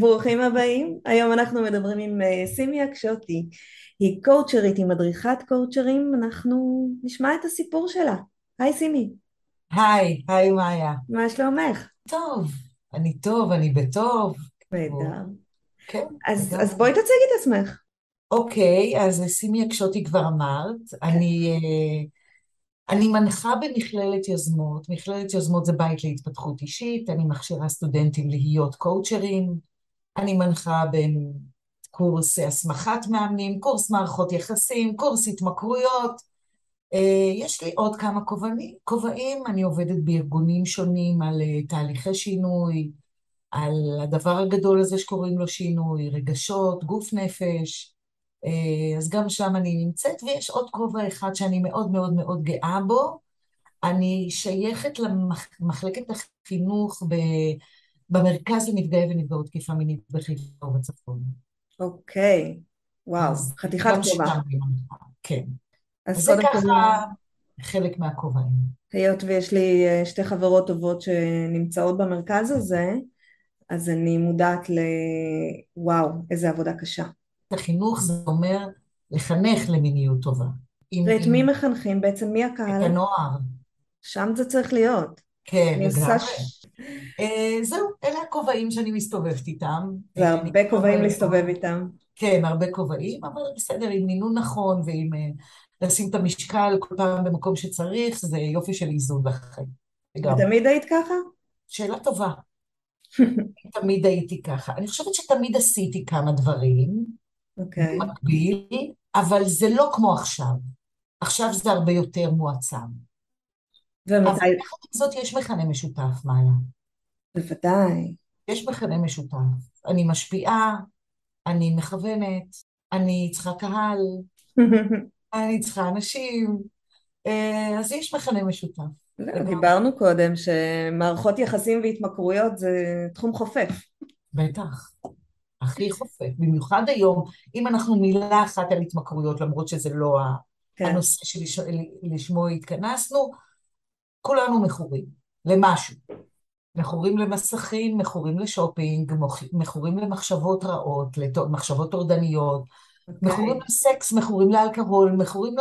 ברוכים הבאים. היום אנחנו מדברים עם אה, סימי אקשוטי. היא קואוצ'רית, היא מדריכת קואוצ'רים. אנחנו נשמע את הסיפור שלה. היי סימי. היי, היי מאיה. מה שלומך? טוב, אני טוב, אני בטוב. נהדר. כן. אז. אז בואי תציגי את עצמך. אוקיי, אז סימי הקשוטי כבר אמרת. אני, אה, אני מנחה במכללת יוזמות. מכללת יוזמות זה בית להתפתחות אישית. אני מכשירה סטודנטים להיות קואוצ'רים. אני מנחה בקורס הסמכת מאמנים, קורס מערכות יחסים, קורס התמכרויות. אה, יש לי עוד כמה כובעים, אני עובדת בארגונים שונים על אה, תהליכי שינוי, על הדבר הגדול הזה שקוראים לו שינוי, רגשות, גוף נפש, אה, אז גם שם אני נמצאת, ויש עוד כובע אחד שאני מאוד מאוד מאוד גאה בו, אני שייכת למחלקת החינוך ב, במרכז לנפגעי ונפגעות תקיפה מינית בחיפה ובצפון. אוקיי, וואו, חתיכת מנחה, כן. אז אז זה קודם כל, ככה חלק מהכובעים. היות ויש לי אה, שתי חברות טובות שנמצאות במרכז הזה, אז אני מודעת ל... וואו, איזה עבודה קשה. החינוך זה אומר לחנך למיניות טובה. ואת עם מי מחנכים בעצם? מי את הקהל? הנוער. שם זה צריך להיות. כן, אני עושה... אה, זהו, אלה הכובעים שאני מסתובבת איתם. זה אה, הרבה כובעים להסתובב איתם. כן, הרבה כובעים, אבל בסדר, עם מינון נכון ועם אה, לשים את המשקל כל פעם במקום שצריך, זה יופי של איזון. לגמרי. ותמיד היית ככה? שאלה טובה. תמיד הייתי ככה. אני חושבת שתמיד עשיתי כמה דברים אוקיי. במקביל, אבל זה לא כמו עכשיו. עכשיו זה הרבה יותר מועצם. אבל ומתי? עם זאת יש מכנה משותף, מאיה. בוודאי. יש מכנה משותף. אני משפיעה, אני מכוונת, אני צריכה קהל, אני צריכה אנשים, אה, אז יש מכנה משותף. לגמרי. דיברנו קודם שמערכות יחסים והתמכרויות זה תחום חופף. בטח, הכי חופף. במיוחד היום, אם אנחנו מילה אחת על התמכרויות, למרות שזה לא כן. הנושא שלשמו התכנסנו, כולנו מכורים למשהו. מכורים למסכים, מכורים לשופינג, מכורים למחשבות רעות, למחשבות טורדניות, מכורים אוקיי. לסקס, מכורים לאלכוהול, מכורים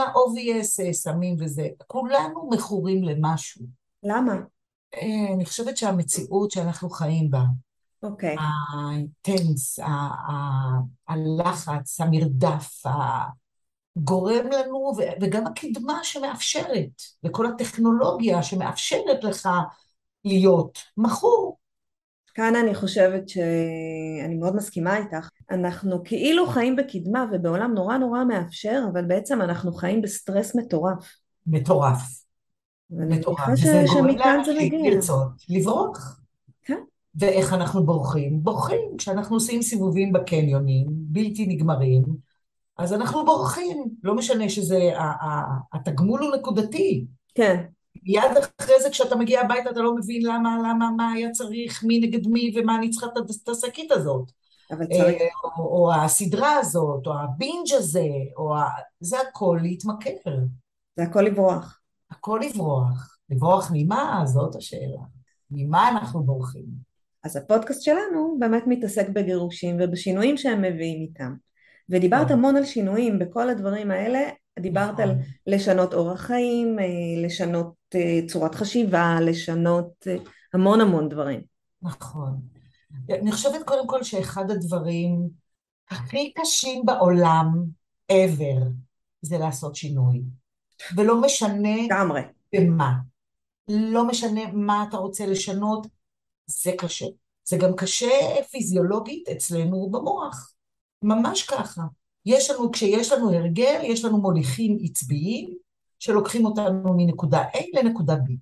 אה, סמים וזה. כולנו מכורים למשהו. למה? אה, אני חושבת שהמציאות שאנחנו חיים בה, אוקיי. האינטנס, הלחץ, המרדף, גורם לנו, וגם הקדמה שמאפשרת, וכל הטכנולוגיה שמאפשרת לך להיות מכור. כאן אני חושבת שאני מאוד מסכימה איתך. אנחנו כאילו חיים בקדמה ובעולם נורא נורא מאפשר, אבל בעצם אנחנו חיים בסטרס מטורף. מטורף, מטורף. מניחה וזה גורם שמכאן זה מגיע. לרצות לברוח. כן. ואיך אנחנו בורחים? בורחים כשאנחנו עושים סיבובים בקניונים, בלתי נגמרים, אז אנחנו בורחים. לא משנה שזה, התגמול הוא נקודתי. כן. מיד אחרי זה, כשאתה מגיע הביתה, אתה לא מבין למה, למה, מה היה צריך, מי נגד מי, ומה אני צריכה את השקית הזאת. אבל צריך... אה, או, או הסדרה הזאת, או הבינג' הזה, או ה... זה הכל להתמכר. זה הכל לברוח. הכל לברוח. לברוח ממה? זאת השאלה. ממה אנחנו בורחים? אז הפודקאסט שלנו באמת מתעסק בגירושים ובשינויים שהם מביאים איתם. ודיברת כן. המון על שינויים, בכל הדברים האלה דיברת על נכון. לשנות אורח חיים, אה, לשנות אה, צורת חשיבה, לשנות אה, המון המון דברים. נכון. אני חושבת קודם כל שאחד הדברים הכי קשים בעולם, ever, זה לעשות שינוי. ולא משנה לגמרי. במה. לא משנה מה אתה רוצה לשנות, זה קשה. זה גם קשה פיזיולוגית אצלנו במוח. ממש ככה. יש לנו, כשיש לנו הרגל, יש לנו מוליכים עצביים שלוקחים אותנו מנקודה A לנקודה B.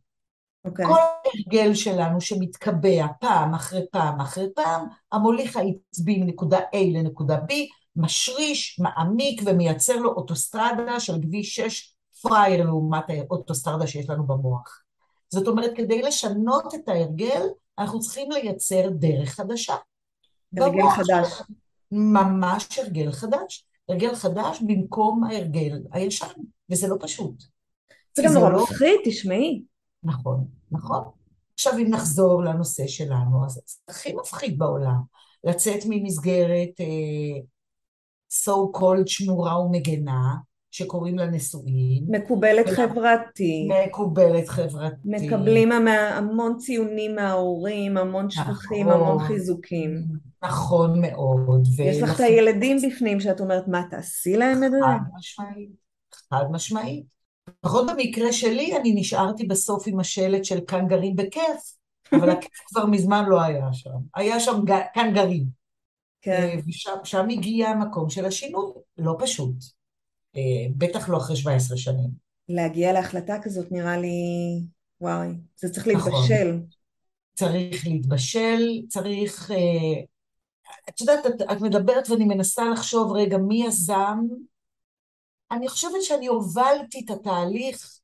אוקיי. כל ההרגל שלנו שמתקבע פעם אחרי פעם אחרי פעם, המוליך העצבי מנקודה A לנקודה B, משריש, מעמיק ומייצר לו אוטוסטרדה של כביש 6 פראייר לעומת האוטוסטרדה שיש לנו במוח. זאת אומרת, כדי לשנות את ההרגל, אנחנו צריכים לייצר דרך חדשה. הרגל חדש. ממש הרגל חדש. הרגל חדש במקום ההרגל הישן, וזה לא פשוט. זה גם נורא לא- מפחיד, תשמעי. נכון, נכון. עכשיו, אם נחזור לנושא שלנו, אז זה הכי מפחיד בעולם, לצאת ממסגרת אה, so called שמורה ומגנה, שקוראים לה נשואים, מקובלת ולמה? חברתי. מקובלת חברתית. מקבלים המון ציונים מההורים, המון שבחים, נכון. המון חיזוקים. נכון מאוד. יש לך את הילדים בפנים שאת אומרת, מה, תעשי להם את זה? חד משמעית, חד משמעית. לפחות במקרה שלי, אני נשארתי בסוף עם השלט של כאן גרים בכיף, אבל הכיף כבר מזמן לא היה שם. היה שם כאן גרים. כן. אה, ושם שם הגיע המקום של השינוי, לא פשוט. בטח לא אחרי 17 שנים. להגיע להחלטה כזאת נראה לי, וואי, זה צריך נכון. להתבשל. צריך להתבשל, צריך... אה, את יודעת, את, את מדברת ואני מנסה לחשוב, רגע, מי יזם? אני חושבת שאני הובלתי את התהליך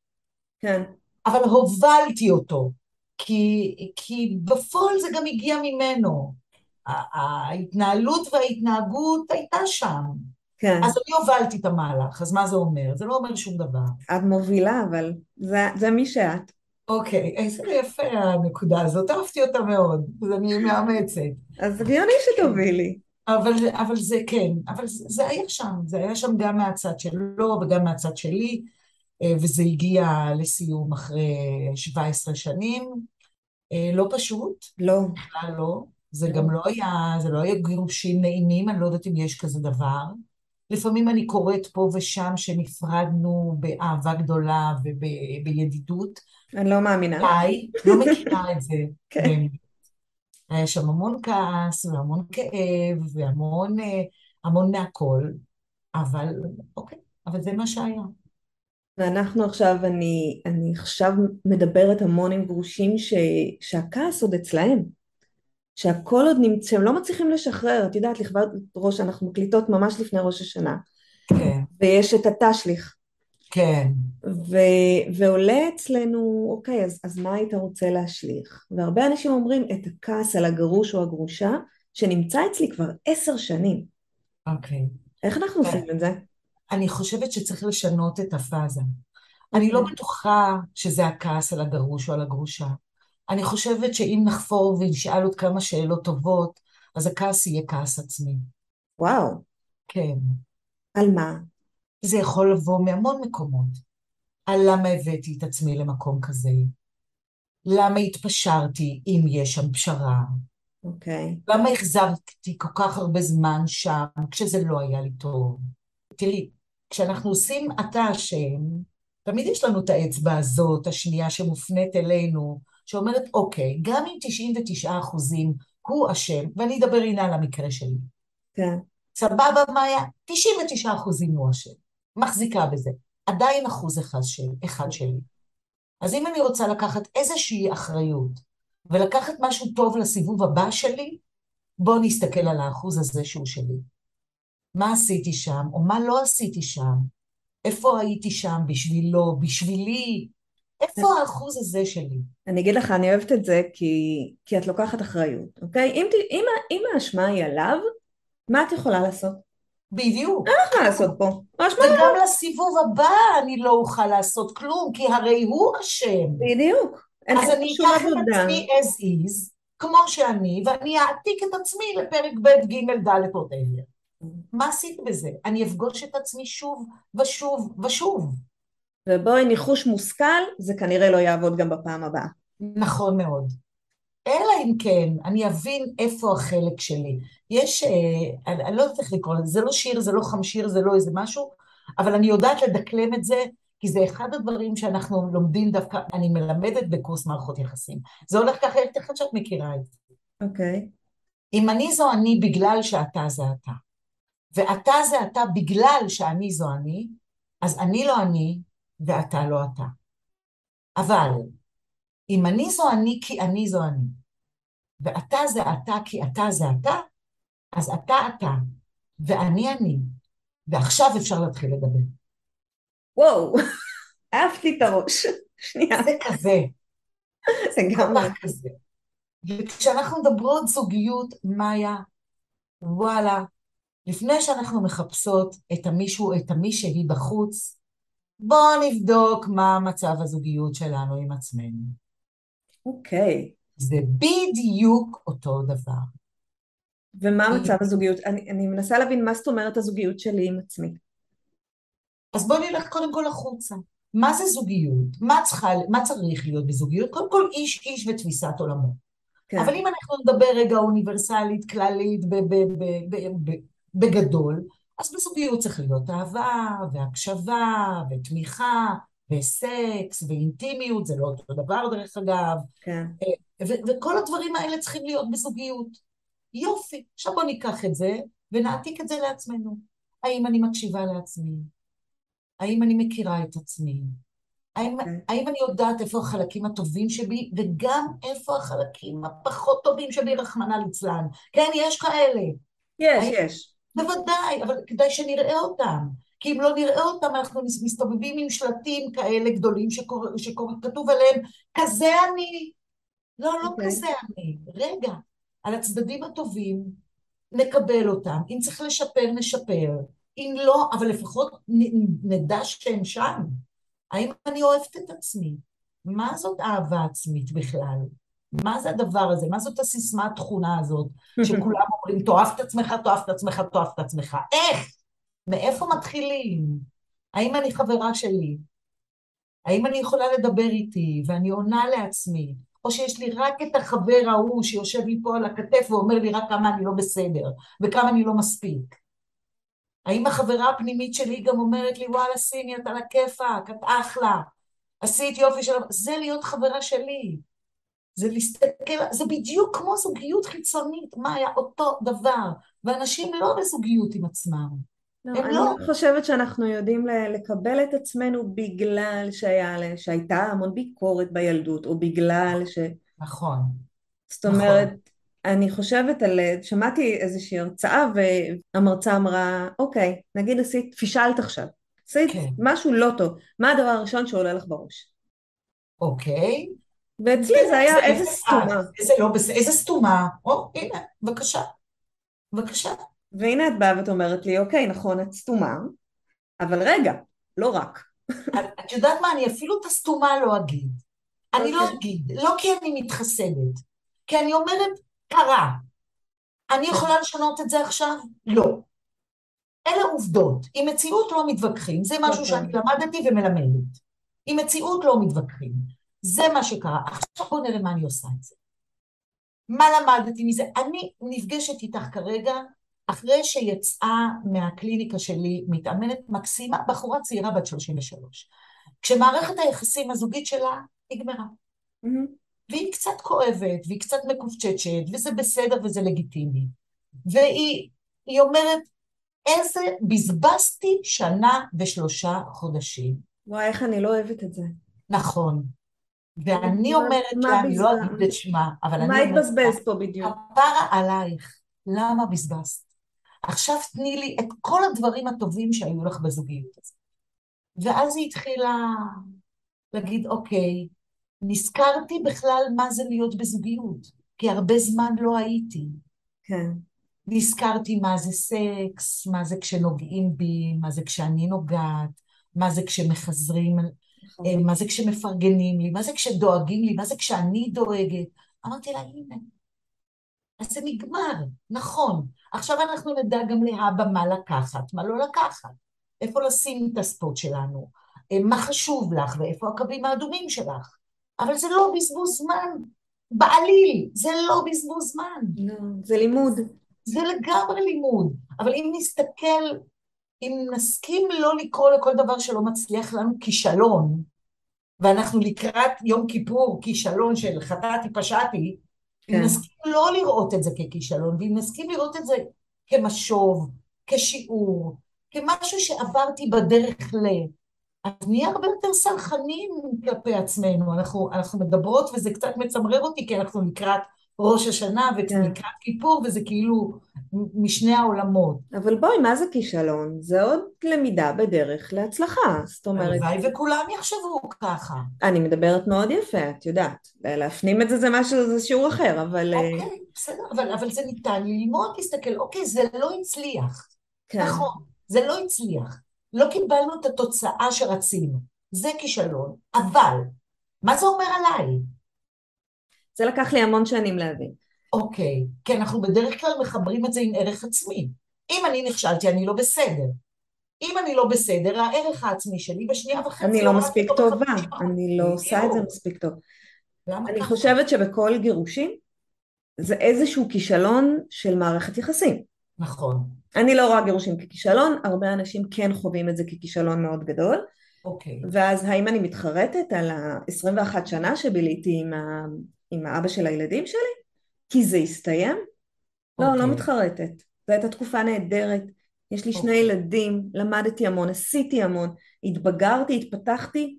כן, אבל הובלתי אותו, כי, כי בפועל זה גם הגיע ממנו. ההתנהלות וההתנהגות הייתה שם. כן. אז אני הובלתי את המהלך, אז מה זה אומר? זה לא אומר שום דבר. את מובילה, אבל זה, זה מי שאת. אוקיי, איזה יפה הנקודה הזאת, אהבתי אותה מאוד, אז אני מאמצת. אז הגיוני שתובילי. אבל, אבל זה כן, אבל זה, זה היה שם, זה היה שם גם מהצד שלו וגם מהצד שלי, אה, וזה הגיע לסיום אחרי 17 שנים. אה, לא פשוט, לא. בכלל לא. זה גם לא היה, זה לא היה גירושים נעימים, אני לא יודעת אם יש כזה דבר. לפעמים אני קוראת פה ושם שנפרדנו באהבה גדולה ובידידות. אני לא מאמינה. די, לא מכירה את זה. כן. היה שם המון כעס והמון כאב והמון אה, המון מהכל, אבל אוקיי, אבל זה מה שהיה. ואנחנו עכשיו, אני, אני עכשיו מדברת המון עם גרושים ש, שהכעס עוד אצלהם. שהכל עוד נמצא, שהם לא מצליחים לשחרר. את יודעת, לכבוד ראש, אנחנו מקליטות ממש לפני ראש השנה. כן, ויש את התשליך. כן, ו, ועולה אצלנו, אוקיי, אז, אז מה היית רוצה להשליך? והרבה אנשים אומרים את הכעס על הגרוש או הגרושה, שנמצא אצלי כבר עשר שנים. אוקיי. איך אנחנו כן. עושים את זה? אני חושבת שצריך לשנות את הפאזה. אני לא אוקיי. בטוחה שזה הכעס על הגרוש או על הגרושה. אני חושבת שאם נחפור ונשאל עוד כמה שאלות טובות, אז הכעס יהיה כעס עצמי. וואו, כן. על מה? זה יכול לבוא מהמון מקומות. על למה הבאתי את עצמי למקום כזה? למה התפשרתי אם יש שם פשרה? אוקיי. למה החזרתי כל כך הרבה זמן שם כשזה לא היה לי טוב? תראי, כשאנחנו עושים אתה אשם, תמיד יש לנו את האצבע הזאת, השנייה שמופנית אלינו, שאומרת, אוקיי, גם אם 99 אחוזים הוא אשם, ואני אדבר הנה על המקרה שלי. כן, סבבה, מאיה? 99 אחוזים הוא אשם. מחזיקה בזה. עדיין אחוז אחד, של, אחד שלי. אז אם אני רוצה לקחת איזושהי אחריות ולקחת משהו טוב לסיבוב הבא שלי, בואו נסתכל על האחוז הזה שהוא שלי. מה עשיתי שם, או מה לא עשיתי שם? איפה הייתי שם בשבילו, בשבילי? איפה האחוז הזה שלי? אני אגיד לך, אני אוהבת את זה כי, כי את לוקחת אחריות, אוקיי? אם, אם, אם האשמה היא עליו, מה את יכולה לעשות? בדיוק. מה את יכולה לעשות פה? וגם לסיבוב הבא אני לא אוכל לעשות כלום, כי הרי הוא אשם. בדיוק. אין אז אין אני אקח את. עצמי as is, כמו שאני, ואני אעתיק את עצמי לפרק ב', ג', ד', whatever. מה עשית בזה? אני אפגוש את עצמי שוב ושוב ושוב. ובואי ניחוש מושכל, זה כנראה לא יעבוד גם בפעם הבאה. נכון מאוד. אלא אם כן, אני אבין איפה החלק שלי. יש, אה, אני, אני לא יודעת איך לקרוא לזה, זה לא שיר, זה לא חמשיר, זה לא איזה משהו, אבל אני יודעת לדקלם את זה, כי זה אחד הדברים שאנחנו לומדים דווקא, אני מלמדת בקורס מערכות יחסים. זה הולך ככה, איך תכף שאת מכירה את זה. אוקיי. אם אני זו אני בגלל שאתה זה אתה, ואתה זה אתה בגלל שאני זו אני, אז אני לא אני ואתה לא אתה. אבל אם אני זו אני כי אני זו אני, ואתה זה אתה כי אתה זה אתה, אז אתה אתה, ואני אני, ועכשיו אפשר להתחיל לדבר. וואו, אהבתי את הראש. שנייה. זה כזה. זה גם... כזה. וכשאנחנו מדברות זוגיות, מאיה, וואלה, לפני שאנחנו מחפשות את המישהו, את המישהי בחוץ, בואו נבדוק מה מצב הזוגיות שלנו עם עצמנו. אוקיי. Okay. זה בדיוק אותו דבר. ומה מצב הזוגיות? אני, אני מנסה להבין מה זאת אומרת הזוגיות שלי עם עצמי. אז בואי נלך קודם כל החוצה. מה זה זוגיות? מה, צריכה, מה צריך להיות בזוגיות? קודם כל איש איש ותפיסת עולמו. כן. אבל אם אנחנו נדבר רגע אוניברסלית, כללית, בגדול, אז בזוגיות צריך להיות אהבה, והקשבה, ותמיכה, וסקס, ואינטימיות, זה לא אותו דבר דרך אגב. כן. וכל הדברים האלה צריכים להיות בזוגיות. יופי, עכשיו בוא ניקח את זה ונעתיק את זה לעצמנו. האם אני מקשיבה לעצמי? האם אני מכירה את עצמי? האם, okay. אוקיי. האם אני יודעת איפה החלקים הטובים שבי, וגם איפה החלקים הפחות טובים שבי, רחמנא ליצלן? כן, יש כאלה. יש, האם... יש. בוודאי, אבל כדאי שנראה אותם. כי אם לא נראה אותם, אנחנו מסתובבים עם שלטים כאלה גדולים שכתוב עליהם, כזה אני. לא, לא okay. אוקיי. כזה אני. רגע, על הצדדים הטובים, נקבל אותם. אם צריך לשפר, נשפר. אם לא, אבל לפחות נדע שהם שם. האם אני אוהבת את עצמי? מה זאת אהבה עצמית בכלל? מה זה הדבר הזה? מה זאת הסיסמה התכונה הזאת? שכולם אומרים, תאהב את עצמך, תאהב את עצמך, תאהב את עצמך. איך? מאיפה מתחילים? האם אני חברה שלי? האם אני יכולה לדבר איתי ואני עונה לעצמי? או שיש לי רק את החבר ההוא שיושב לי פה על הכתף ואומר לי רק כמה אני לא בסדר וכמה אני לא מספיק? האם החברה הפנימית שלי גם אומרת לי, וואלה, סיני, את על הכיפאק, את אחלה, עשית יופי של... זה להיות חברה שלי. זה להסתכל, זה בדיוק כמו זוגיות חיצונית, מה היה אותו דבר, ואנשים לא בזוגיות עם עצמם. לא, אני לא... חושבת שאנחנו יודעים לקבל את עצמנו בגלל שהיה, שהייתה המון ביקורת בילדות, או בגלל ש... נכון. זאת אומרת, נכון. אני חושבת על, שמעתי איזושהי הרצאה והמרצה אמרה, אוקיי, נגיד עשית, פישלת עכשיו, עשית כן. משהו לא טוב, מה הדבר הראשון שעולה לך בראש? אוקיי. ואצלי זה היה איזה סתומה. איזה לא בסדר, איזה סתומה, או הנה, בבקשה, בבקשה. והנה את באה ואת אומרת לי, אוקיי, נכון, את סתומה, אבל רגע, לא רק. את יודעת מה, אני אפילו את הסתומה לא אגיד. אני לא אוקיי. אגיד, לא כי אני מתחסדת, כי אני אומרת, קרה. אני יכולה לשנות את זה עכשיו? לא. אלה עובדות. עם מציאות לא מתווכחים, זה משהו שאני למדתי ומלמדת. עם מציאות לא מתווכחים. זה מה שקרה. עכשיו בואו נראה מה אני עושה את זה. מה למדתי מזה? אני נפגשת איתך כרגע אחרי שיצאה מהקליניקה שלי מתאמנת מקסימה, בחורה צעירה בת 33. כשמערכת היחסים הזוגית שלה נגמרה. Mm-hmm. והיא קצת כואבת, והיא קצת מקופצ'צ'ת, וזה בסדר וזה לגיטימי. והיא אומרת, איזה, בזבזתי שנה ושלושה חודשים. וואי, איך אני לא אוהבת את זה. נכון. ואני אומרת לה, אני לא אגיד את שמה, אבל אני אומרת... מה התבזבז פה בדיוק? כפרה עלייך, למה בזבזת? עכשיו תני לי את כל הדברים הטובים שהיו לך בזוגיות הזאת. ואז היא התחילה להגיד, אוקיי, נזכרתי בכלל מה זה להיות בזוגיות, כי הרבה זמן לא הייתי. כן. נזכרתי מה זה סקס, מה זה כשנוגעים בי, מה זה כשאני נוגעת, מה זה כשמחזרים, מה זה כשמפרגנים לי, מה זה כשדואגים לי, מה זה כשאני דואגת. אמרתי לה, הנה, אז זה נגמר, נכון. עכשיו אנחנו נדע גם להבא מה לקחת, מה לא לקחת, איפה לשים את הספוט שלנו, אה, מה חשוב לך ואיפה הקווים האדומים שלך. אבל זה לא בזבוז זמן. בעליל, זה לא בזבוז זמן. לא, זה לימוד. זה לגמרי לימוד. אבל אם נסתכל, אם נסכים לא לקרוא לכל דבר שלא מצליח לנו כישלון, ואנחנו לקראת יום כיפור כישלון של חטאתי פשעתי, כן. אם נסכים לא לראות את זה ככישלון, ואם נסכים לראות את זה כמשוב, כשיעור, כמשהו שעברתי בדרך ל... אז נהיה הרבה יותר סלחנים כלפי עצמנו. אנחנו, אנחנו מדברות וזה קצת מצמרר אותי, כי אנחנו לקראת ראש השנה כן. ולקראת כיפור, וזה כאילו משני העולמות. אבל בואי, מה זה כישלון? זה עוד למידה בדרך להצלחה. זאת אומרת, הלוואי וכולם יחשבו ככה. אני מדברת מאוד יפה, את יודעת. להפנים את זה זה משהו, זה שיעור אחר, אבל... אה, אוקיי, בסדר, אבל, אבל זה ניתן ללמוד, להסתכל, אוקיי, זה לא הצליח. כן. נכון, זה לא הצליח. לא קיבלנו את התוצאה שרצינו. זה כישלון. אבל, מה זה אומר עליי? זה לקח לי המון שנים להבין. אוקיי, כי אנחנו בדרך כלל מחברים את זה עם ערך עצמי. אם אני נכשלתי, אני לא בסדר. אם אני לא בסדר, הערך העצמי שלי בשנייה וחצי... אני לא מספיק טובה. אני לא עושה את זה. מספיק טוב. אני? חושבת שבכל גירושים זה איזשהו כישלון של מערכת יחסים. נכון, אני לא רואה גירושים ככישלון, הרבה אנשים כן חווים את זה ככישלון מאוד גדול, אוקיי. ואז האם אני מתחרטת על ה-21 שנה שביליתי עם. עם האבא של הילדים שלי? כי זה הסתיים? לא, אוקיי. לא מתחרטת. זו הייתה תקופה נהדרת, יש לי שני אוקיי. ילדים, למדתי המון, עשיתי המון, התבגרתי, התפתחתי.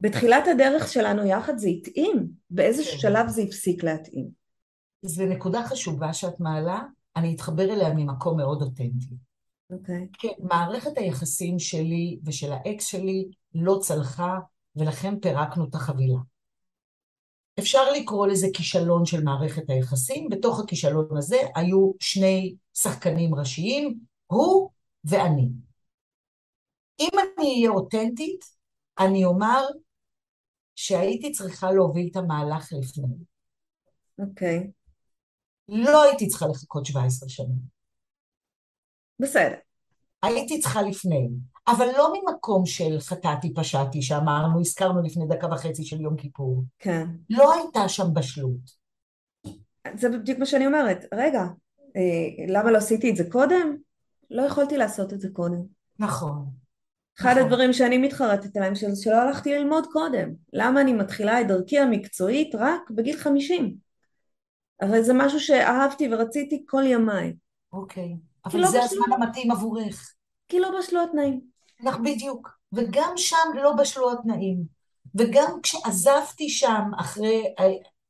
בתחילת הדרך שלנו יחד זה התאים, באיזשהו כן. שלב זה הפסיק להתאים. זו נקודה חשובה שאת מעלה, אני אתחבר אליה ממקום מאוד אותנטי. אוקיי. כן, מערכת היחסים שלי ושל האקס שלי לא צלחה, ולכן פירקנו את החבילה. אפשר לקרוא לזה כישלון של מערכת היחסים, בתוך הכישלון הזה היו שני שחקנים ראשיים, הוא ואני. אם אני אהיה אותנטית, אני אומר שהייתי צריכה להוביל את המהלך לפני. אוקיי, לא הייתי צריכה לחכות 17 שנים. בסדר. הייתי צריכה לפני, אבל לא ממקום של חטאתי, פשעתי, שאמרנו, הזכרנו לפני דקה וחצי של יום כיפור. כן. לא הייתה שם בשלות. זה בדיוק מה שאני אומרת. רגע, אה, למה לא עשיתי את זה קודם? לא יכולתי לעשות את זה קודם. נכון. אחד נכון. הדברים שאני מתחרטת עליהם של- שלא הלכתי ללמוד קודם. למה אני מתחילה את דרכי המקצועית רק בגיל 50? הרי זה משהו שאהבתי ורציתי כל ימיי. אוקיי. כי אבל לא זה בשלו. הזמן המתאים עבורך. כי לא בשלו התנאים. לך בדיוק. וגם שם לא בשלו התנאים. וגם כשעזבתי שם אחרי...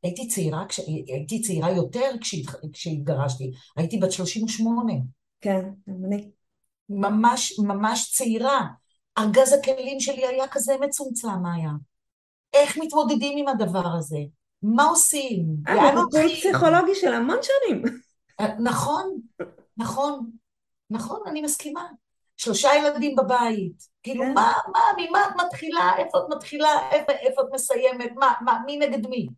הייתי צעירה, כש... הייתי צעירה יותר כשהת... כשהתגרשתי. הייתי בת 38. כן, אני. ממש ממש צעירה. ארגז הכלים שלי היה כזה מצומצם, מאיה. איך מתמודדים עם הדבר הזה? מה עושים? אה, לאן בטיפול? פסיכולוגי של המון שנים. אה, נכון, נכון, נכון, אני מסכימה. שלושה ילדים בבית. כאילו, כן. מה, מה, ממה את מתחילה? איפה את מתחילה? איפה, איפה את מסיימת? מה, מה, מי נגד מי?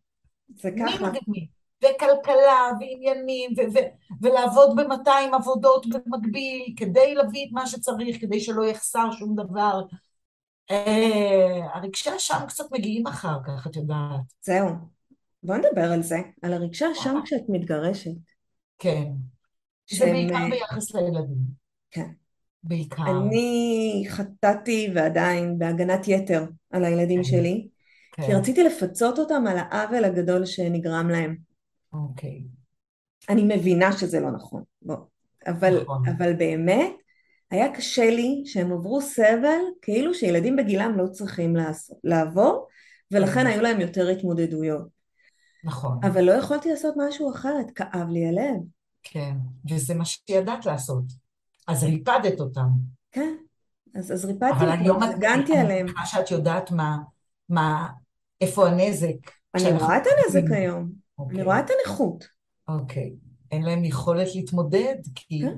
זה מי ככה. נגד מי? וכלכלה, ועניינים, ו- ו- ולעבוד ב-200 עבודות במקביל, כדי להביא את מה שצריך, כדי שלא יחסר שום דבר. אה, הרגשי אשם קצת מגיעים אחר כך, את יודעת. זהו. בוא נדבר על זה, על הרגשי אשם כשאת מתגרשת. כן. זה בעיקר אה, ביחס לילדים. כן. בעיקר. אני חטאתי ועדיין בהגנת יתר על הילדים כן. שלי, כי כן, רציתי לפצות אותם על העוול הגדול שנגרם להם. אוקיי. אני מבינה שזה לא נכון, בוא. אבל, נכון. אבל באמת, היה קשה לי שהם עברו סבל כאילו שילדים בגילם לא צריכים לעשות, לעבור, ולכן כן. היו להם יותר התמודדויות. נכון. אבל לא יכולתי לעשות משהו אחרת, כאב לי הלב. כן. וזה מה שידעת לעשות. אז ריפדת אותם. כן, אז, אז ריפדתי אבל אני לא אותם, אז הגנתי אני עליהם. מניחה שאת יודעת מה, מה, איפה הנזק. אני רואה את הנזק. היום, אני אוקיי. רואה את הנכות. אוקיי. אין להם יכולת להתמודד, כי... כן,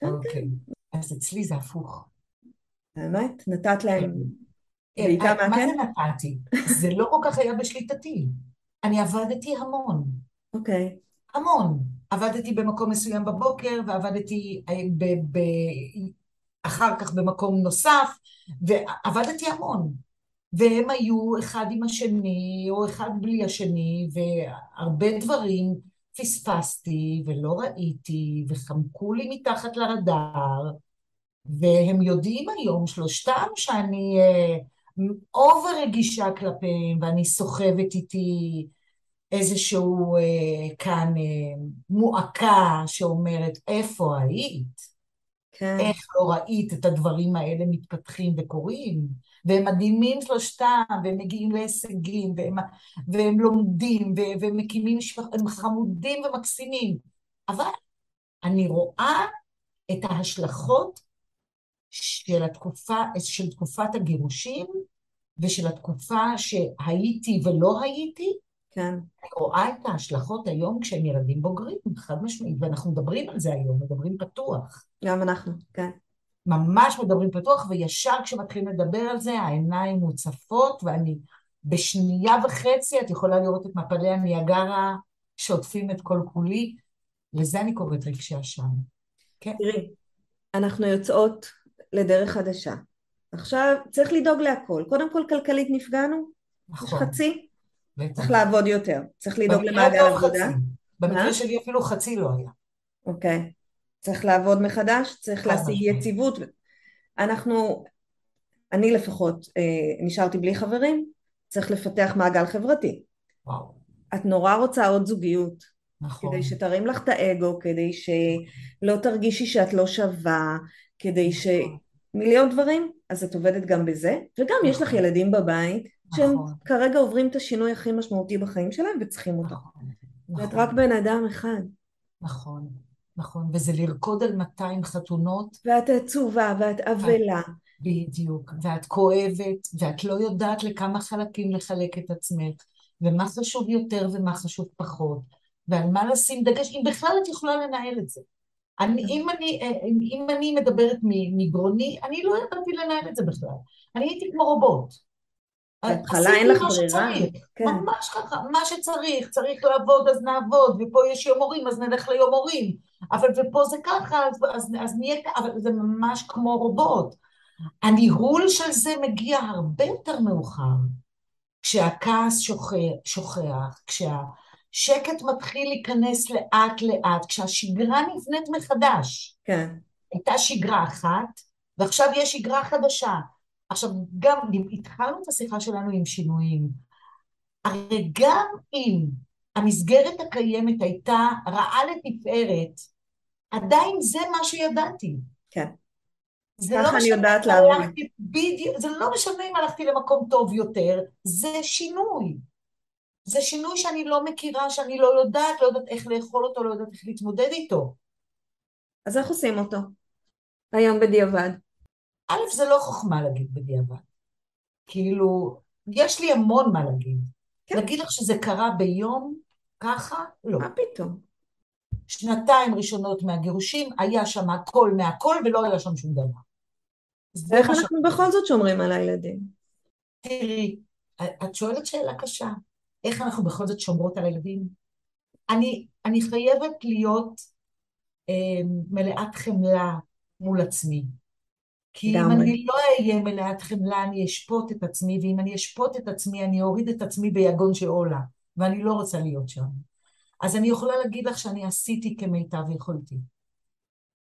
כן, אוקיי. אז אצלי זה הפוך. באמת, נתת להם אה, בעיקר אה, מה זה? נתתי? זה לא כל כך היה בשליטתי. אני עבדתי המון, אוקיי, המון. עבדתי במקום מסוים בבוקר, ועבדתי אה, ב- ב- אחר כך במקום נוסף, ועבדתי המון. והם היו אחד עם השני, או אחד בלי השני, והרבה דברים פספסתי ולא ראיתי, וחמקו לי מתחת לרדאר, והם יודעים היום, שלושתם, שאני אובר רגישה כלפיהם, ואני סוחבת איתי איזשהו אה, כאן אה, מועקה שאומרת, איפה היית? כן, איך לא ראית את הדברים האלה מתפתחים וקורים? והם מדהימים שלושתם, והם מגיעים להישגים, והם, והם לומדים, והם מקימים משפחה, הם חמודים ומקסימים. אבל אני רואה את ההשלכות של התקופה, של תקופת הגירושים, ושל התקופה שהייתי ולא הייתי, כן. אני רואה את ההשלכות היום כשהם ילדים בוגרים, חד משמעית, ואנחנו מדברים על זה היום, מדברים פתוח. גם אנחנו, כן. ממש מדברים פתוח, וישר כשמתחילים לדבר על זה, העיניים מוצפות, ואני בשנייה וחצי, את יכולה לראות את מפלי הניאגרה שוטפים את כל כולי, לזה אני קוראת רגשי אשם. כן. תראי, אנחנו יוצאות לדרך חדשה. עכשיו צריך לדאוג להכל. קודם כל כלכלית נפגענו, נכון. חצי. צריך לעבוד יותר, צריך לדאוג למעגל עבודה. במקרה שלי אפילו חצי לא היה. אוקיי. צריך לעבוד מחדש, צריך להשיג יציבות. אנחנו, אני לפחות אה, נשארתי בלי חברים, צריך לפתח מעגל חברתי. וואו. את נורא רוצה עוד זוגיות. נכון. כדי שתרים לך את האגו, כדי שלא תרגישי שאת לא שווה, כדי ש... נכון. מיליון דברים, אז את עובדת גם בזה, וגם. יש לך נכון. ילדים בבית, שהם נכון. כרגע עוברים את השינוי הכי משמעותי בחיים שלהם וצריכים אותו. נכון. ואת נכון. רק בן אדם אחד. נכון. נכון, וזה לרקוד על 200 חתונות. ואת עצובה, ואת אבלה. בדיוק, ואת כואבת, ואת לא יודעת לכמה חלקים לחלק את עצמך, ומה חשוב יותר ומה חשוב פחות, ועל מה לשים דגש, אם בכלל את יכולה לנהל את זה. אני, אם, אני, אם אני מדברת מגרוני, אני לא ידעתי לנהל את זה בכלל. אני הייתי כמו רובוט. בהתחלה אין לך ברירה. כן. ממש ככה, מה שצריך, צריך לעבוד אז נעבוד, ופה יש יום הורים אז נלך ליום הורים, אבל ופה זה ככה אז, אז, אז נהיה אבל זה ממש כמו רובוט. הניהול של זה מגיע הרבה יותר מאוחר, כשהכעס שוכח, שוכח כשהשקט מתחיל להיכנס לאט לאט, כשהשגרה נבנית מחדש. כן. הייתה שגרה אחת, ועכשיו יש שגרה חדשה. עכשיו, גם התחלנו את השיחה שלנו עם שינויים. הרי גם אם המסגרת הקיימת הייתה רעה לתפארת, עדיין זה מה שידעתי. כן. ככה לא אני יודעת לעבוד. בדיוק, זה לא משנה אם הלכתי למקום טוב יותר, זה שינוי. זה שינוי שאני לא מכירה, שאני לא יודעת, לא יודעת איך לאכול אותו, לא יודעת איך להתמודד איתו. אז איך עושים אותו? היום בדיעבד. א', זה לא חוכמה להגיד בדיעבד. כאילו, יש לי המון מה להגיד. כן. להגיד לך שזה קרה ביום, ככה? לא. מה פתאום? שנתיים ראשונות מהגירושים, היה שם הכל מהכל ולא היה שם שום דבר. איך אנחנו ש... בכל זאת שומרים על הילדים? תראי, את שואלת שאלה קשה. איך אנחנו בכל זאת שומרות על הילדים? אני, אני חייבת להיות אה, מלאת חמלה מול עצמי. כי אם אני לא אהיה מלאת חמלה, אני אשפוט את עצמי, ואם אני אשפוט את עצמי, אני אוריד את עצמי ביגון של עולה, ואני לא רוצה להיות שם. אז אני יכולה להגיד לך שאני עשיתי כמיטב יכולתי.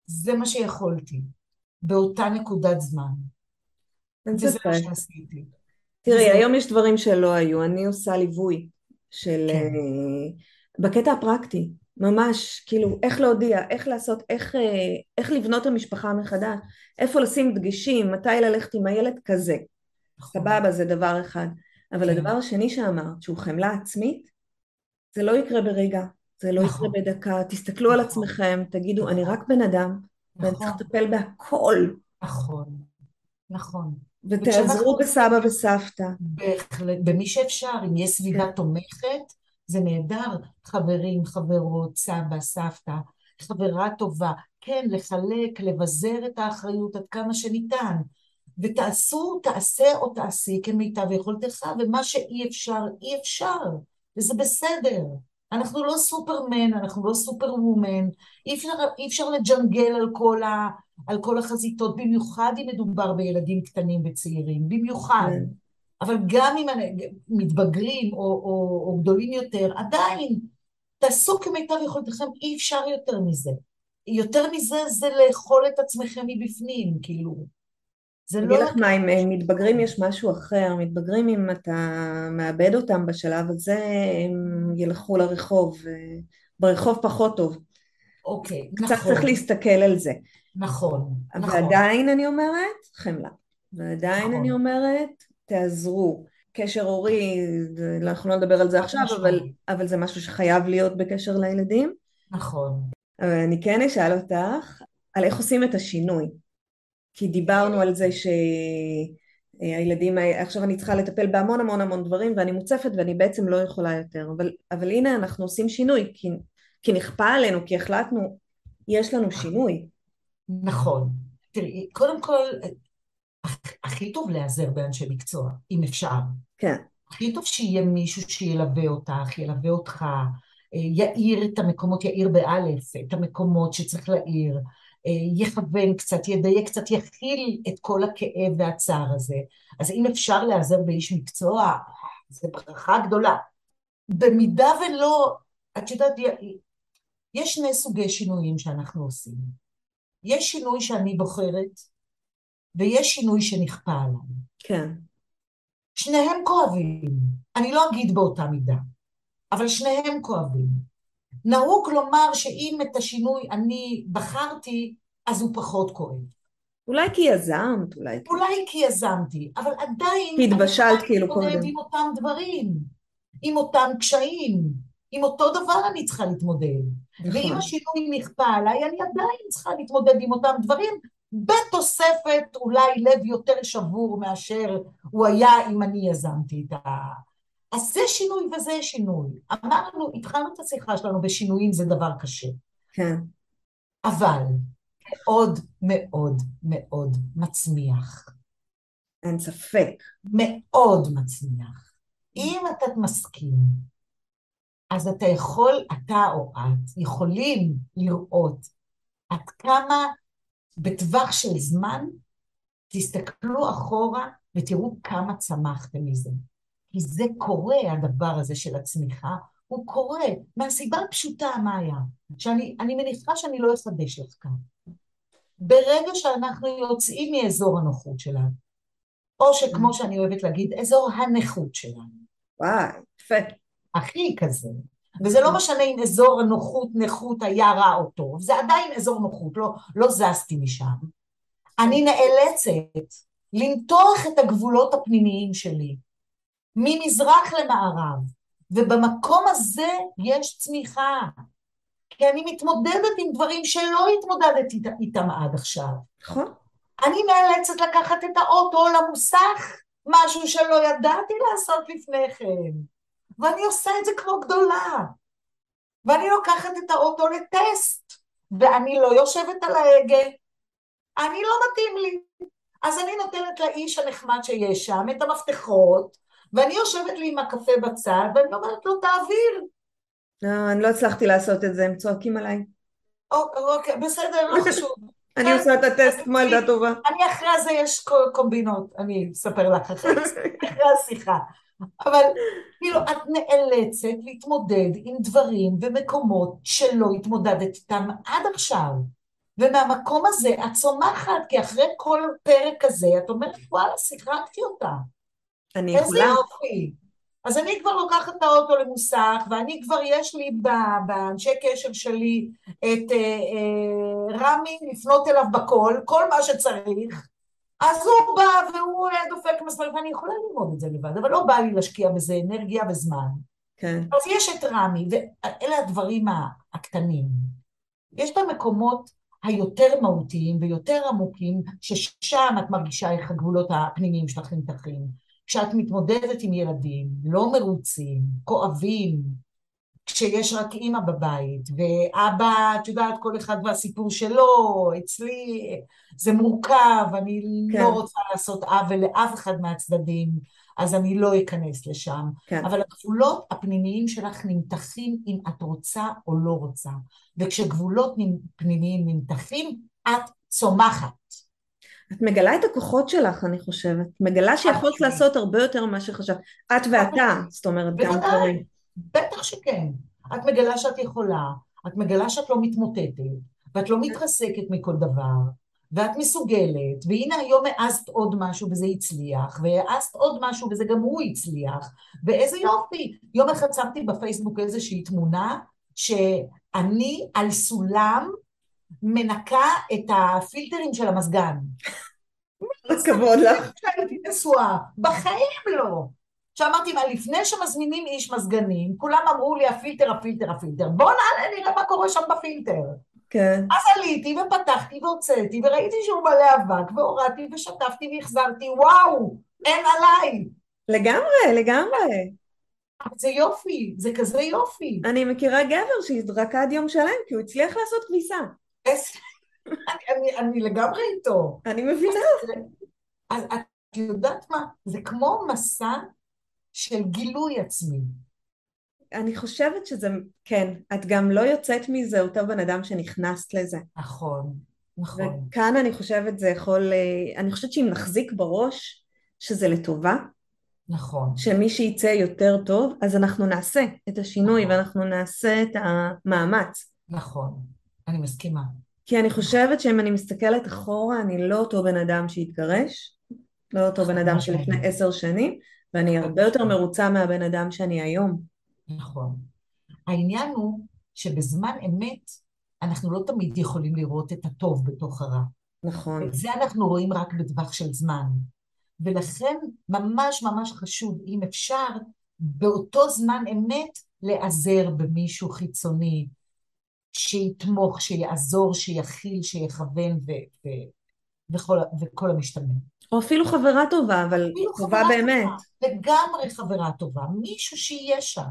זה מה שיכולתי, באותה נקודת זמן. וזה מה שעשיתי. תראי. היום יש דברים שלא היו. אני עושה ליווי של... כן. Uh, בקטע הפרקטי. ממש, כאילו, איך להודיע, איך לעשות, איך, אה, איך לבנות את המשפחה מחדש, איפה לשים דגשים, מתי ללכת עם הילד, כזה. נכון. סבבה, זה דבר אחד. אבל כן. הדבר השני שאמרת, שהוא חמלה עצמית, זה לא יקרה ברגע, זה לא נכון. יקרה בדקה, תסתכלו נכון. על עצמכם, תגידו, נכון. אני רק בן אדם, נכון. ואני צריך לטפל בהכל. נכון, נכון. ותעזרו בסבא וסבתא. בהחלט, במי שאפשר, אם יש סביבה. תומכת, זה נהדר, חברים, חברות, סבא, סבתא, חברה טובה, כן, לחלק, לבזר את האחריות עד כמה שניתן, ותעשו, תעשה או תעשי כמיטב יכולתך, ומה שאי אפשר, אי אפשר, וזה בסדר. אנחנו לא סופרמן, אנחנו לא סופר וומן, אי אפשר, אי אפשר לג'נגל על כל, ה, על כל החזיתות, במיוחד אם מדובר בילדים קטנים וצעירים, במיוחד. אבל גם אם מתבגרים או, או, או גדולים יותר, עדיין תעשו כמיטב יכולתכם, אי אפשר יותר מזה. יותר מזה זה לאכול את עצמכם מבפנים, כאילו. זה לא... אגיד לך מה, עם מתבגרים יש משהו אחר, מתבגרים אם אתה מאבד אותם בשלב הזה, הם ילכו לרחוב, ברחוב פחות טוב. אוקיי, קצת נכון. קצת צריך להסתכל על זה. נכון, נכון. ועדיין אני אומרת, חמלה. ועדיין נכון. אני אומרת, תעזרו. קשר הורי, אנחנו לא נדבר על זה עכשיו, אבל, משמעית. אבל זה משהו שחייב להיות בקשר לילדים. נכון. אבל אני כן אשאל אותך על איך עושים את השינוי. כי דיברנו על זה שהילדים, עכשיו אני צריכה לטפל בהמון המון המון דברים ואני מוצפת ואני בעצם לא יכולה יותר. אבל, אבל הנה אנחנו עושים שינוי, כי, כי נכפה עלינו, כי החלטנו, יש לנו שינוי. נכון. תראי, קודם כל, הכי טוב להיעזר באנשי מקצוע, אם אפשר. כן, הכי טוב שיהיה מישהו שילווה אותך, ילווה אותך, אה, יאיר את המקומות, יאיר באלף, את המקומות שצריך להאיר, אה, יכוון קצת, ידייק קצת, יכיל את כל הכאב והצער הזה. אז אם אפשר להיעזר באיש מקצוע, זו ברכה גדולה. במידה ולא, את יודעת, יש שני סוגי שינויים שאנחנו עושים. יש שינוי שאני בוחרת, ויש שינוי שנכפה עליי. כן, שניהם כואבים. אני לא אגיד באותה מידה, אבל שניהם כואבים. נהוג לומר שאם את השינוי אני בחרתי, אז הוא פחות כואב. אולי כי יזמת, אולי. אולי כי יזמתי, אבל עדיין... אני התבשלת צריכה כאילו להתמודד קודם. עם אותם דברים, עם אותם קשיים, עם אותו דבר אני צריכה להתמודד. ואם נכון, השינוי נכפה עליי, אני עדיין צריכה להתמודד עם אותם דברים, בתוספת אולי לב יותר שבור מאשר הוא היה אם אני יזמתי את ה... אז זה שינוי וזה שינוי. אמרנו, התחלנו את השיחה שלנו בשינויים זה דבר קשה, כן, אבל מאוד מאוד מאוד מצמיח. אין ספק. מאוד מצמיח. אם אתה מסכים, אז אתה יכול, אתה או את, יכולים לראות עד כמה בטווח של זמן תסתכלו אחורה ותראו כמה צמחתם מזה. כי זה קורה, הדבר הזה של הצמיחה, הוא קורה מהסיבה הפשוטה, מאיה, שאני אני מניחה שאני לא אחדש לך כאן. ברגע שאנחנו יוצאים מאזור הנוחות שלנו, או שכמו שאני אוהבת להגיד, אזור הנכות שלנו, וואי, יפה. הכי כזה, וזה לא משנה אם אזור הנוחות, נכות היה רע או טוב, זה עדיין אזור נוחות, לא, לא זזתי משם. אני נאלצת למתוח את הגבולות הפנימיים שלי, ממזרח למערב, ובמקום הזה יש צמיחה, כי אני מתמודדת עם דברים שלא התמודדתי איתם- עד עכשיו. נכון, אני נאלצת לקחת את האוטו למוסך, משהו שלא ידעתי לעשות לפני כן. ואני עושה את זה כמו גדולה. ואני לוקחת את האוטו לטסט, ואני לא יושבת על ההגה. אני לא מתאים לי. אז אני נותנת לאיש הנחמד שיש שם את המפתחות, ואני יושבת לי עם הקפה בצד, ואני אומרת לו, תעביר. לא, אני לא הצלחתי לעשות את זה, הם צועקים עליי. "אוקיי, בסדר, לא חשוב. אני עושה את הטסט כמו ילדה טובה. אני אחרי זה יש קומבינות, אני אספר לך אחרי השיחה. אבל כאילו, את נאלצת להתמודד עם דברים ומקומות שלא התמודדת איתם עד עכשיו. ומהמקום הזה את צומחת, כי אחרי כל פרק כזה את אומרת, וואלה, שיחקתי אותה. אני איזה יכולה, יופי. אז אני כבר לוקחת את האוטו למוסך, ואני כבר, יש לי באנשי קשר שלי את אה, אה, רמי לפנות אליו בכל, כל מה שצריך, אז הוא בא והוא אה, דופק מסמר, ואני יכולה ללמוד את זה לבד, אבל לא בא לי להשקיע בזה אנרגיה וזמן. כן, אז יש את רמי, ואלה הדברים הקטנים. יש את המקומות היותר מהותיים ויותר עמוקים, ששם את מרגישה איך הגבולות הפנימיים שלך נמתחים. כשאת מתמודדת עם ילדים לא מרוצים, כואבים, כשיש רק אימא בבית, ואבא, את יודעת, כל אחד והסיפור שלו, אצלי זה מורכב, אני כן. לא רוצה לעשות עוול לאף אחד מהצדדים, אז אני לא אכנס לשם. כן, אבל הגבולות הפנימיים שלך נמתחים אם את רוצה או לא רוצה. וכשגבולות פנימיים נמתחים, את צומחת. את מגלה את הכוחות שלך, אני חושבת. מגלה שיכולת. לעשות הרבה יותר ממה שחשבת. את ואתה, זאת אומרת, גם. דברים. בטח שכן. את מגלה שאת יכולה, את מגלה שאת לא מתמוטטת, ואת לא מתרסקת מכל דבר, ואת מסוגלת, והנה היום העזת עוד משהו וזה הצליח, והעזת עוד משהו וזה גם הוא הצליח, ואיזה יופי. יום אחד שמתי בפייסבוק איזושהי תמונה, שאני על סולם מנקה את הפילטרים של המזגן. כבוד לך. כשהייתי נשואה, בחיים לא. שאמרתי, מה, לפני שמזמינים איש מזגנים, כולם אמרו לי, הפילטר, הפילטר, הפילטר. בוא נעלה, נראה מה קורה שם בפילטר. כן. אז עליתי ופתחתי והוצאתי, וראיתי שהוא מלא אבק, והורדתי ושטפתי והחזרתי, וואו, אין עליי. לגמרי, לגמרי. זה יופי, זה כזה יופי. אני מכירה גבר שהתרקד יום שלם כי הוא הצליח לעשות כביסה. אני, אני לגמרי איתו. אני מבינה. אז את יודעת מה? זה כמו מסע של גילוי עצמי. אני חושבת שזה, כן, את גם לא יוצאת מזה אותו בן אדם שנכנסת לזה. נכון, נכון, וכאן אני חושבת זה יכול, אה, אני חושבת שאם נחזיק בראש שזה לטובה, נכון, שמי שיצא יותר טוב, אז אנחנו נעשה את השינוי נכון. ואנחנו נעשה את המאמץ. נכון. אני מסכימה. כי אני חושבת שאם אני מסתכלת אחורה, אני לא אותו בן אדם שהתגרש, לא אותו בן אדם משמעית. שלפני עשר שנים, ואני הרבה יותר מרוצה מהבן אדם שאני היום. נכון. העניין הוא שבזמן אמת אנחנו לא תמיד יכולים לראות את הטוב בתוך הרע. נכון. את זה אנחנו רואים רק בטווח של זמן. ולכן ממש ממש חשוב, אם אפשר, באותו זמן אמת להיעזר במישהו חיצוני, שיתמוך, שיעזור, שיכיל, שיכוון ו- ו- וכל, וכל המשתמע. או אפילו חברה טובה, אבל אפילו טובה חברה באמת. טובה, לגמרי חברה טובה, מישהו שיהיה שם,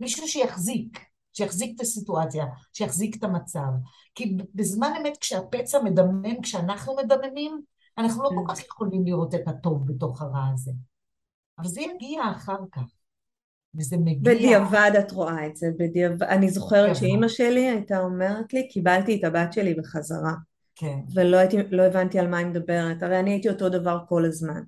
מישהו שיחזיק, שיחזיק את הסיטואציה, שיחזיק את המצב. כי בזמן אמת כשהפצע מדמם, כשאנחנו מדממים, אנחנו לא כן. כל כך יכולים לראות את הטוב בתוך הרע הזה. אבל זה יגיע אחר כך, וזה מגיע... בדיעבד את רואה את זה, בדיעבד. אני זוכרת. שאימא שלי הייתה אומרת לי, קיבלתי את הבת שלי בחזרה, כן, ולא הייתי, לא הבנתי על מה היא מדברת, הרי אני הייתי אותו דבר כל הזמן.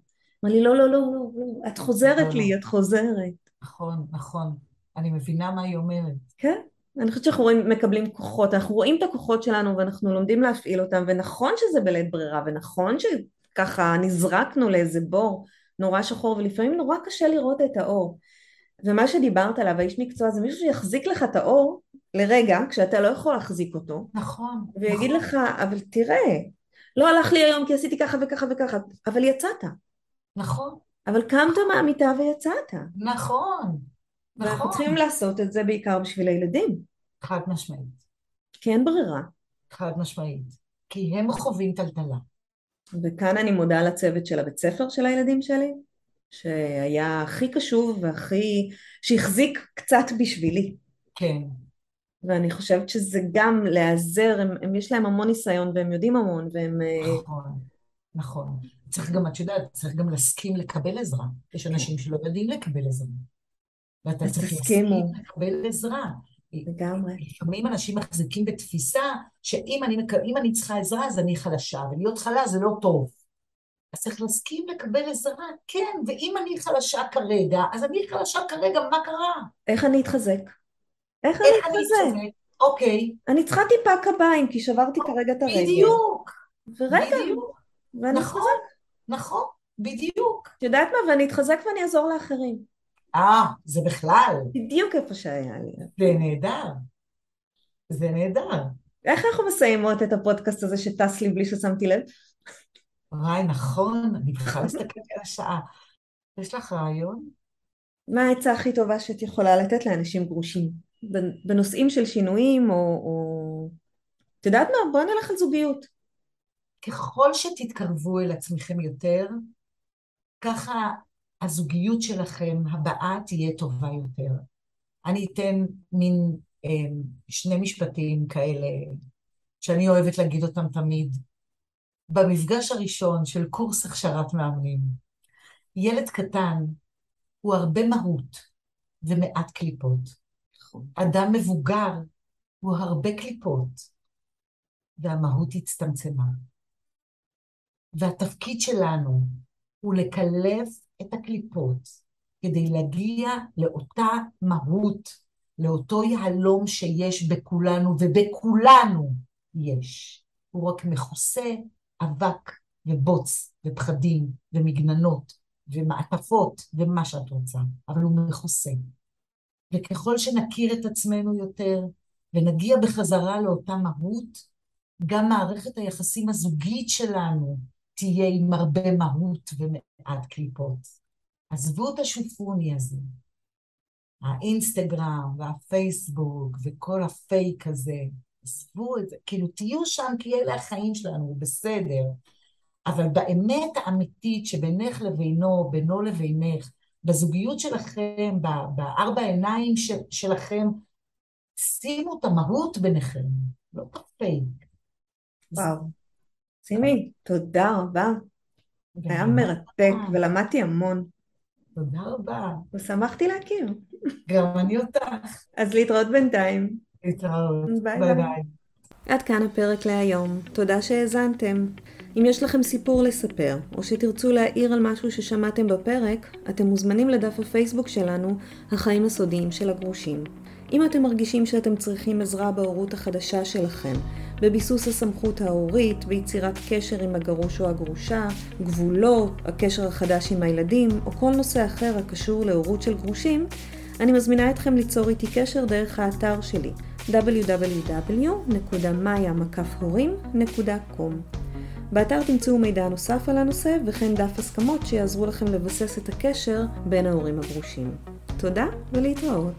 אמר לי, לא, לא, לא, לא, לא, את חוזרת לא, לי, את חוזרת. נכון, נכון. אני מבינה מה היא אומרת. כן, אני חושבת שאנחנו רואים, מקבלים כוחות, אנחנו רואים את הכוחות שלנו ואנחנו לומדים להפעיל אותם, ונכון שזה בלית ברירה, ונכון שככה נזרקנו לאיזה בור נורא שחור, ולפעמים נורא קשה לראות את האור. ומה שדיברת עליו, האיש מקצוע, זה מישהו שיחזיק לך את האור לרגע, כשאתה לא יכול להחזיק אותו, נכון, ויגיד נכון, לך, אבל תראה, לא הלך לי היום כי עשיתי ככה וככה וככה, אבל יצאת. נכון, אבל קמת מהמיטה ויצאת. נכון, ואנחנו נכון. צריכים לעשות את זה בעיקר בשביל הילדים, חד משמעית, כי אין ברירה. חד משמעית. כי הם חווים טלטלה. וכאן אני מודה לצוות של הבית ספר של הילדים שלי, שהיה הכי קשוב והכי, שהחזיק קצת בשבילי. כן, ואני חושבת שזה גם להיעזר, הם, הם יש להם המון ניסיון והם יודעים המון והם... אה, נכון, נכון. צריך גם, את יודעת, צריך גם להסכים לקבל עזרה. יש אנשים שלא יודעים לקבל עזרה. ואתה צריך. להסכים לקבל עזרה. לגמרי. לפעמים אנשים מחזיקים בתפיסה שאם אני, אני צריכה עזרה אז אני חלשה, ולהיות חלש זה לא טוב. אז צריך להסכים לקבל עזרה, כן, ואם אני חלשה כרגע, אז אני חלשה כרגע, מה קרה? איך אני אתחזק? איך אני איך אני? אתחזק? אוקיי, אני צריכה טיפה קביים כי שברתי כרגע את הרגל. בדיוק, ורגע, נכון. נכון, בדיוק. את יודעת מה? ואני אתחזק ואני אעזור לאחרים. אה, זה בכלל, בדיוק איפה שהיה לי. זה נהדר. זה נהדר. איך אנחנו מסיימות את הפודקאסט הזה שטס לי בלי ששמתי לב? וואי, נכון, אני בכלל מסתכלת על השעה. יש לך רעיון? מה העצה הכי טובה שאת יכולה לתת לאנשים גרושים? בנ- בנושאים של שינויים או... או... את יודעת מה? בואי נלך על זוגיות. ככל שתתקרבו אל עצמכם יותר, ככה הזוגיות שלכם הבאה תהיה טובה יותר. אני אתן מין אה, שני משפטים כאלה שאני אוהבת להגיד אותם תמיד. במפגש הראשון של קורס הכשרת מאמנים, ילד קטן הוא הרבה מהות ומעט קליפות. אדם מבוגר הוא הרבה קליפות, והמהות הצטמצמה. והתפקיד שלנו הוא לקלף את הקליפות כדי להגיע לאותה מהות, לאותו יהלום שיש בכולנו, ובכולנו יש. הוא רק מכוסה אבק ובוץ ופחדים ומגננות ומעטפות ומה שאת רוצה, אבל הוא מכוסה. וככל שנכיר את עצמנו יותר ונגיע בחזרה לאותה מהות, גם מערכת היחסים הזוגית שלנו תהיה עם הרבה מהות ומעט קליפות. עזבו את השופוני הזה. האינסטגרם והפייסבוק וכל הפייק הזה, עזבו את זה, כאילו תהיו שם כי אלה החיים שלנו, בסדר. אבל באמת האמיתית שבינך לבינו, בינו לבינך, בזוגיות שלכם, בארבע עיניים של, שלכם, שימו את המהות ביניכם, לא את הפייק. וואו. סימי, תודה רבה. היה מרתק ולמדתי המון. תודה רבה. ושמחתי להכיר. גם אני אותך. אז להתראות בינתיים. להתראות. ביי. ביי. עד כאן הפרק להיום. תודה שהאזנתם. אם יש לכם סיפור לספר, או שתרצו להעיר על משהו ששמעתם בפרק, אתם מוזמנים לדף הפייסבוק שלנו, החיים הסודיים של הגרושים. אם אתם מרגישים שאתם צריכים עזרה בהורות החדשה שלכם, בביסוס הסמכות ההורית, ביצירת קשר עם הגרוש או הגרושה, גבולות, הקשר החדש עם הילדים, או כל נושא אחר הקשור להורות של גרושים, אני מזמינה אתכם ליצור איתי קשר דרך האתר שלי www.maya.com באתר תמצאו מידע נוסף על הנושא וכן דף הסכמות שיעזרו לכם לבסס את הקשר בין ההורים הגרושים. תודה ולהתראות.